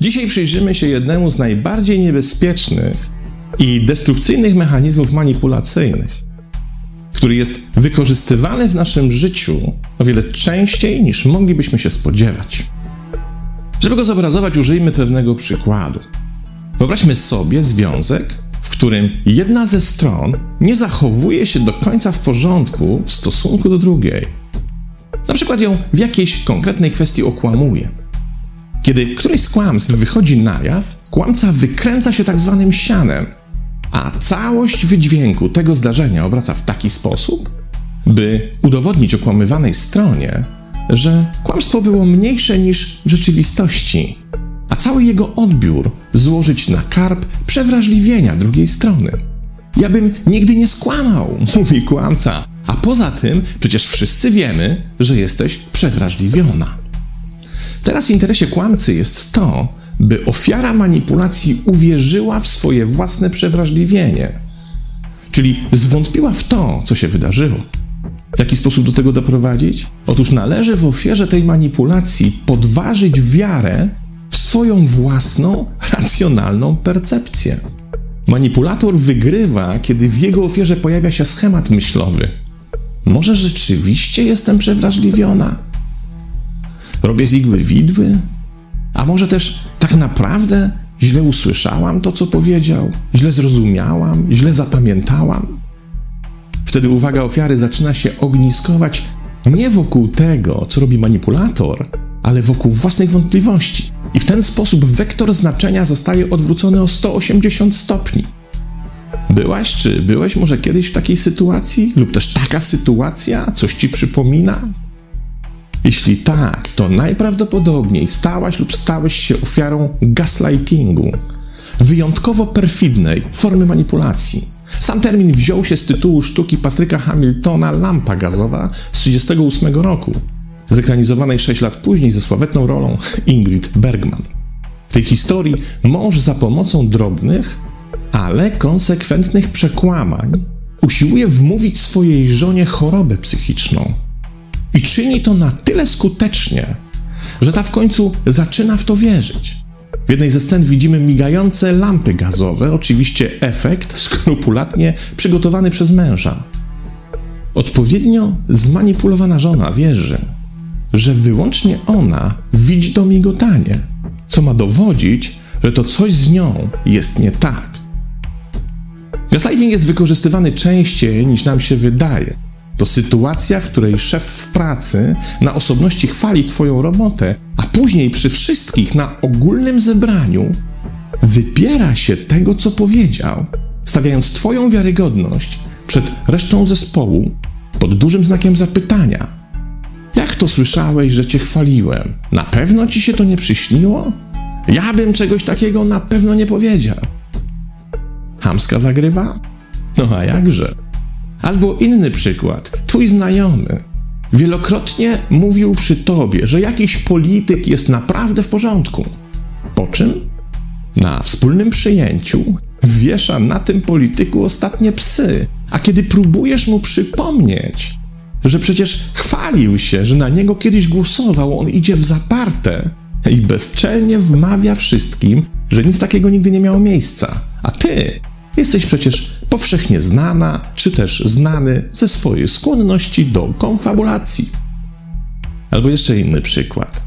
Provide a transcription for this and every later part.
Dzisiaj przyjrzymy się jednemu z najbardziej niebezpiecznych i destrukcyjnych mechanizmów manipulacyjnych, który jest wykorzystywany w naszym życiu o wiele częściej niż moglibyśmy się spodziewać. Żeby go zobrazować, użyjmy pewnego przykładu. Wyobraźmy sobie związek, w którym jedna ze stron nie zachowuje się do końca w porządku w stosunku do drugiej. Na przykład ją w jakiejś konkretnej kwestii okłamuje. Kiedy któreś z kłamstw wychodzi na jaw, kłamca wykręca się tak zwanym sianem, a całość wydźwięku tego zdarzenia obraca w taki sposób, by udowodnić okłamywanej stronie, że kłamstwo było mniejsze niż w rzeczywistości, a cały jego odbiór złożyć na karp przewrażliwienia drugiej strony. Ja bym nigdy nie skłamał, mówi kłamca, a poza tym przecież wszyscy wiemy, że jesteś przewrażliwiona. Teraz w interesie kłamcy jest to, by ofiara manipulacji uwierzyła w swoje własne przewrażliwienie, czyli zwątpiła w to, co się wydarzyło. W jaki sposób do tego doprowadzić? Otóż należy w ofierze tej manipulacji podważyć wiarę w swoją własną, racjonalną percepcję. Manipulator wygrywa, kiedy w jego ofierze pojawia się schemat myślowy. Może rzeczywiście jestem przewrażliwiona? Robię z igły widły? A może też tak naprawdę źle usłyszałam to, co powiedział, źle zrozumiałam, źle zapamiętałam? Wtedy uwaga ofiary zaczyna się ogniskować nie wokół tego, co robi manipulator, ale wokół własnych wątpliwości. I w ten sposób wektor znaczenia zostaje odwrócony o 180 stopni. Byłaś czy byłeś może kiedyś w takiej sytuacji? Lub też taka sytuacja coś ci przypomina? Jeśli tak, to najprawdopodobniej stałaś lub stałeś się ofiarą gaslightingu, wyjątkowo perfidnej formy manipulacji. Sam termin wziął się z tytułu sztuki Patryka Hamiltona Lampa gazowa z 1938 roku, zekranizowanej 6 lat później ze sławetną rolą Ingrid Bergman. W tej historii mąż za pomocą drobnych, ale konsekwentnych przekłamań usiłuje wmówić swojej żonie chorobę psychiczną. I czyni to na tyle skutecznie, że ta w końcu zaczyna w to wierzyć. W jednej ze scen widzimy migające lampy gazowe, oczywiście efekt skrupulatnie przygotowany przez męża. Odpowiednio zmanipulowana żona wierzy, że wyłącznie ona widzi to migotanie, co ma dowodzić, że to coś z nią jest nie tak. Gaslighting jest wykorzystywany częściej niż nam się wydaje. To sytuacja, w której szef w pracy na osobności chwali Twoją robotę, a później przy wszystkich na ogólnym zebraniu wypiera się tego, co powiedział, stawiając Twoją wiarygodność przed resztą zespołu pod dużym znakiem zapytania. Jak to słyszałeś, że Cię chwaliłem? Na pewno Ci się to nie przyśniło? Ja bym czegoś takiego na pewno nie powiedział. Hamska zagrywa? No a jakże? Albo inny przykład. Twój znajomy wielokrotnie mówił przy tobie, że jakiś polityk jest naprawdę w porządku. Po czym na wspólnym przyjęciu wiesza na tym polityku ostatnie psy, a kiedy próbujesz mu przypomnieć, że przecież chwalił się, że na niego kiedyś głosował, on idzie w zaparte i bezczelnie wmawia wszystkim, że nic takiego nigdy nie miało miejsca. A ty Jesteś przecież powszechnie znana, czy też znany ze swojej skłonności do konfabulacji. Albo jeszcze inny przykład.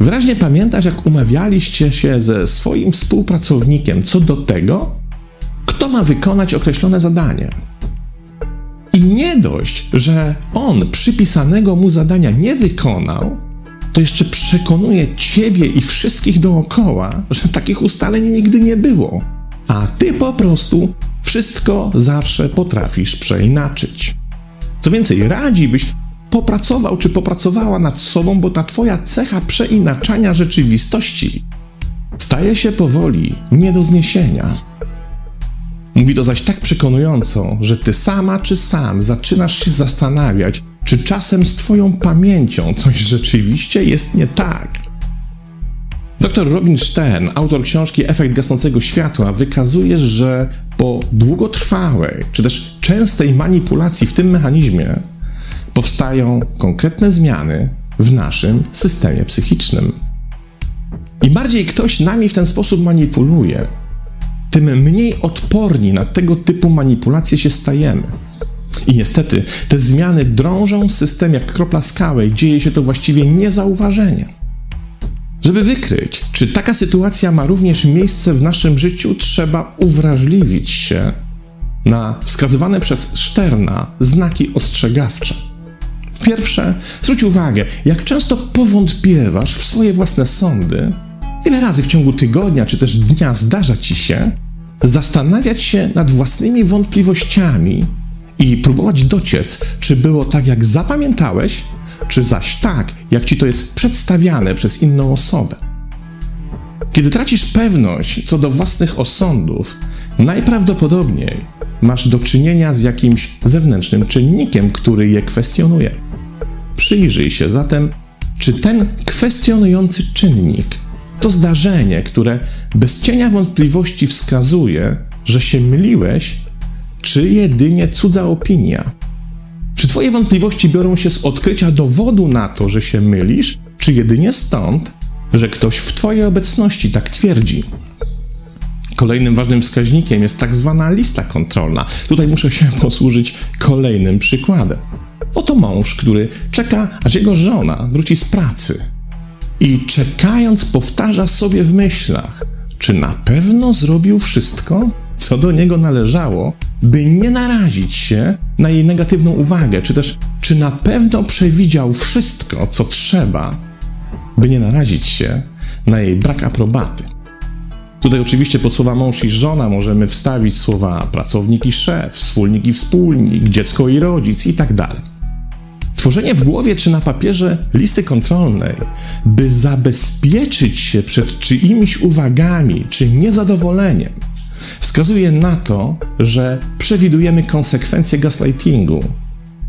Wyraźnie pamiętasz, jak umawialiście się ze swoim współpracownikiem co do tego, kto ma wykonać określone zadanie. I nie dość, że on przypisanego mu zadania nie wykonał, to jeszcze przekonuje ciebie i wszystkich dookoła, że takich ustaleń nigdy nie było a ty po prostu wszystko zawsze potrafisz przeinaczyć. Co więcej, radzi byś popracował czy popracowała nad sobą, bo ta twoja cecha przeinaczania rzeczywistości staje się powoli nie do zniesienia. Mówi to zaś tak przekonująco, że ty sama czy sam zaczynasz się zastanawiać, czy czasem z twoją pamięcią coś rzeczywiście jest nie tak. Dr Robin Stern, autor książki Efekt gasnącego światła, wykazuje, że po długotrwałej, czy też częstej manipulacji w tym mechanizmie powstają konkretne zmiany w naszym systemie psychicznym. Im bardziej ktoś nami w ten sposób manipuluje, tym mniej odporni na tego typu manipulacje się stajemy. I niestety te zmiany drążą system jak kropla skały dzieje się to właściwie niezauważenie. Żeby wykryć, czy taka sytuacja ma również miejsce w naszym życiu, trzeba uwrażliwić się na wskazywane przez Szterna znaki ostrzegawcze. Pierwsze, zwróć uwagę, jak często powątpiewasz w swoje własne sądy, ile razy w ciągu tygodnia czy też dnia zdarza ci się zastanawiać się nad własnymi wątpliwościami i próbować dociec, czy było tak, jak zapamiętałeś, czy zaś tak, jak ci to jest przedstawiane przez inną osobę. Kiedy tracisz pewność co do własnych osądów, najprawdopodobniej masz do czynienia z jakimś zewnętrznym czynnikiem, który je kwestionuje. Przyjrzyj się zatem, czy ten kwestionujący czynnik to zdarzenie, które bez cienia wątpliwości wskazuje, że się myliłeś, czy jedynie cudza opinia. Czy Twoje wątpliwości biorą się z odkrycia dowodu na to, że się mylisz, czy jedynie stąd, że ktoś w Twojej obecności tak twierdzi? Kolejnym ważnym wskaźnikiem jest tak zwana lista kontrolna. Tutaj muszę się posłużyć kolejnym przykładem. Oto mąż, który czeka, aż jego żona wróci z pracy. I czekając, powtarza sobie w myślach, czy na pewno zrobił wszystko, co do niego należało, by nie narazić się na jej negatywną uwagę, czy też czy na pewno przewidział wszystko, co trzeba, by nie narazić się na jej brak aprobaty. Tutaj oczywiście pod słowa mąż i żona możemy wstawić słowa pracownik i szef, wspólnik i wspólnik, dziecko i rodzic i tak dalej. Tworzenie w głowie czy na papierze listy kontrolnej, by zabezpieczyć się przed czyimiś uwagami czy niezadowoleniem, wskazuje na to, że przewidujemy konsekwencje gaslightingu,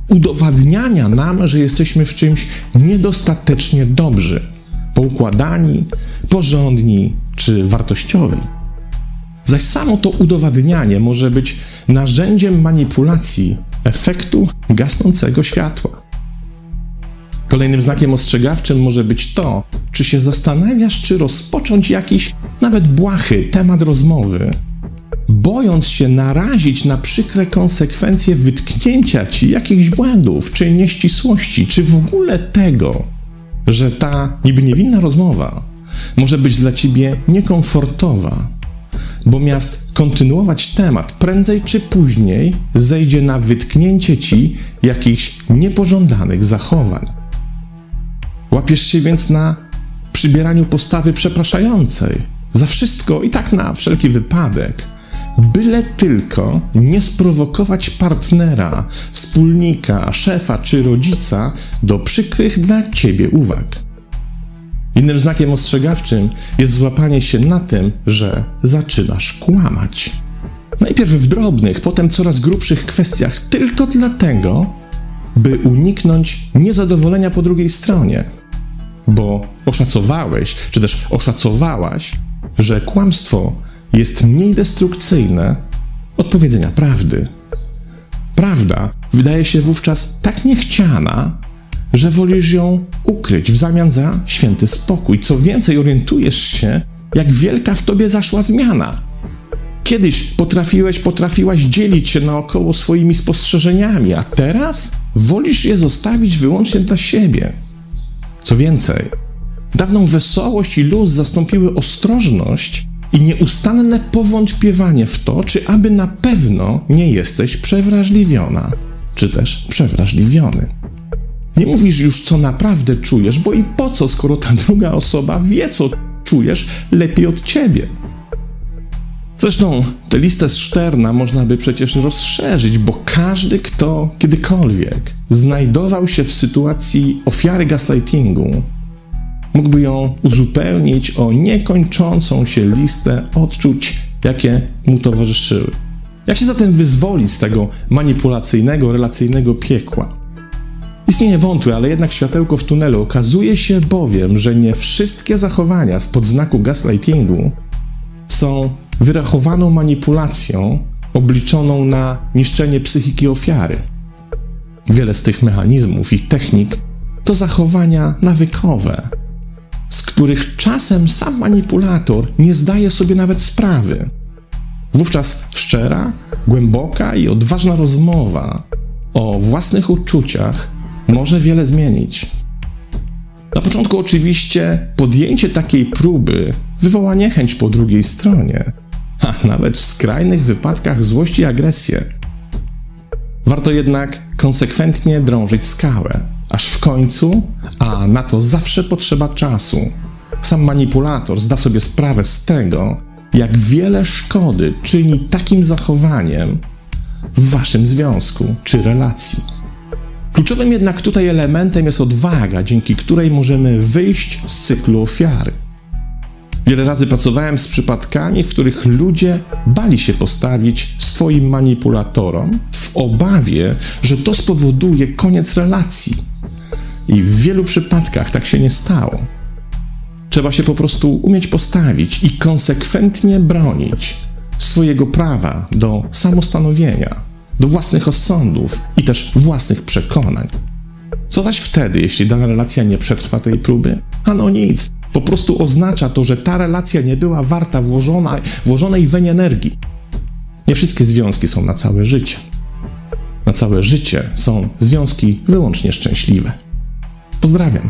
udowadniania nam, że jesteśmy w czymś niedostatecznie dobrzy, poukładani, porządni czy wartościowi. Zaś samo to udowadnianie może być narzędziem manipulacji efektu gasnącego światła. Kolejnym znakiem ostrzegawczym może być to, czy się zastanawiasz, czy rozpocząć jakiś, nawet błahy, temat rozmowy, bojąc się narazić na przykre konsekwencje wytknięcia ci jakichś błędów, czy nieścisłości, czy w ogóle tego, że ta niby niewinna rozmowa może być dla ciebie niekomfortowa, bo miast kontynuować temat, prędzej czy później zejdzie na wytknięcie ci jakichś niepożądanych zachowań. Łapiesz się więc na przybieraniu postawy przepraszającej za wszystko i tak na wszelki wypadek, byle tylko nie sprowokować partnera, wspólnika, szefa czy rodzica do przykrych dla ciebie uwag. Innym znakiem ostrzegawczym jest złapanie się na tym, że zaczynasz kłamać. Najpierw w drobnych, potem coraz grubszych kwestiach, tylko dlatego, by uniknąć niezadowolenia po drugiej stronie. Bo oszacowałeś, czy też oszacowałaś, że kłamstwo jest mniej destrukcyjne od powiedzenia prawdy. Prawda wydaje się wówczas tak niechciana, że wolisz ją ukryć w zamian za święty spokój. Co więcej, orientujesz się, jak wielka w tobie zaszła zmiana. Kiedyś potrafiłeś, potrafiłaś dzielić się naokoło swoimi spostrzeżeniami, a teraz wolisz je zostawić wyłącznie dla siebie. Co więcej, dawną wesołość i luz zastąpiły ostrożność i nieustanne powątpiewanie w to, czy aby na pewno nie jesteś przewrażliwiona, czy też przewrażliwiony. Nie mówisz już, co naprawdę czujesz, bo i po co, skoro ta druga osoba wie, co czujesz lepiej od ciebie. Zresztą tę listę z Szterna można by przecież rozszerzyć, bo każdy, kto kiedykolwiek znajdował się w sytuacji ofiary gaslightingu, mógłby ją uzupełnić o niekończącą się listę odczuć, jakie mu towarzyszyły. Jak się zatem wyzwolić z tego manipulacyjnego, relacyjnego piekła? Istnieje wątłe, ale jednak światełko w tunelu. Okazuje się bowiem, że nie wszystkie zachowania spod znaku gaslightingu są wyrachowaną manipulacją obliczoną na niszczenie psychiki ofiary. Wiele z tych mechanizmów i technik to zachowania nawykowe, z których czasem sam manipulator nie zdaje sobie nawet sprawy. Wówczas szczera, głęboka i odważna rozmowa o własnych uczuciach może wiele zmienić. Na początku, oczywiście, podjęcie takiej próby wywoła niechęć po drugiej stronie, nawet w skrajnych wypadkach złość i agresję. Warto jednak konsekwentnie drążyć skałę, aż w końcu, a na to zawsze potrzeba czasu, sam manipulator zda sobie sprawę z tego, jak wiele szkody czyni takim zachowaniem w waszym związku czy relacji. Kluczowym jednak tutaj elementem jest odwaga, dzięki której możemy wyjść z cyklu ofiary. Wiele razy pracowałem z przypadkami, w których ludzie bali się postawić swoim manipulatorom w obawie, że to spowoduje koniec relacji. I w wielu przypadkach tak się nie stało. Trzeba się po prostu umieć postawić i konsekwentnie bronić swojego prawa do samostanowienia, do własnych osądów i też własnych przekonań. Co zaś wtedy, jeśli dana relacja nie przetrwa tej próby? Ano nic. Po prostu oznacza to, że ta relacja nie była warta włożona, włożonej weń energii. Nie wszystkie związki są na całe życie. Na całe życie są związki wyłącznie szczęśliwe. Pozdrawiam.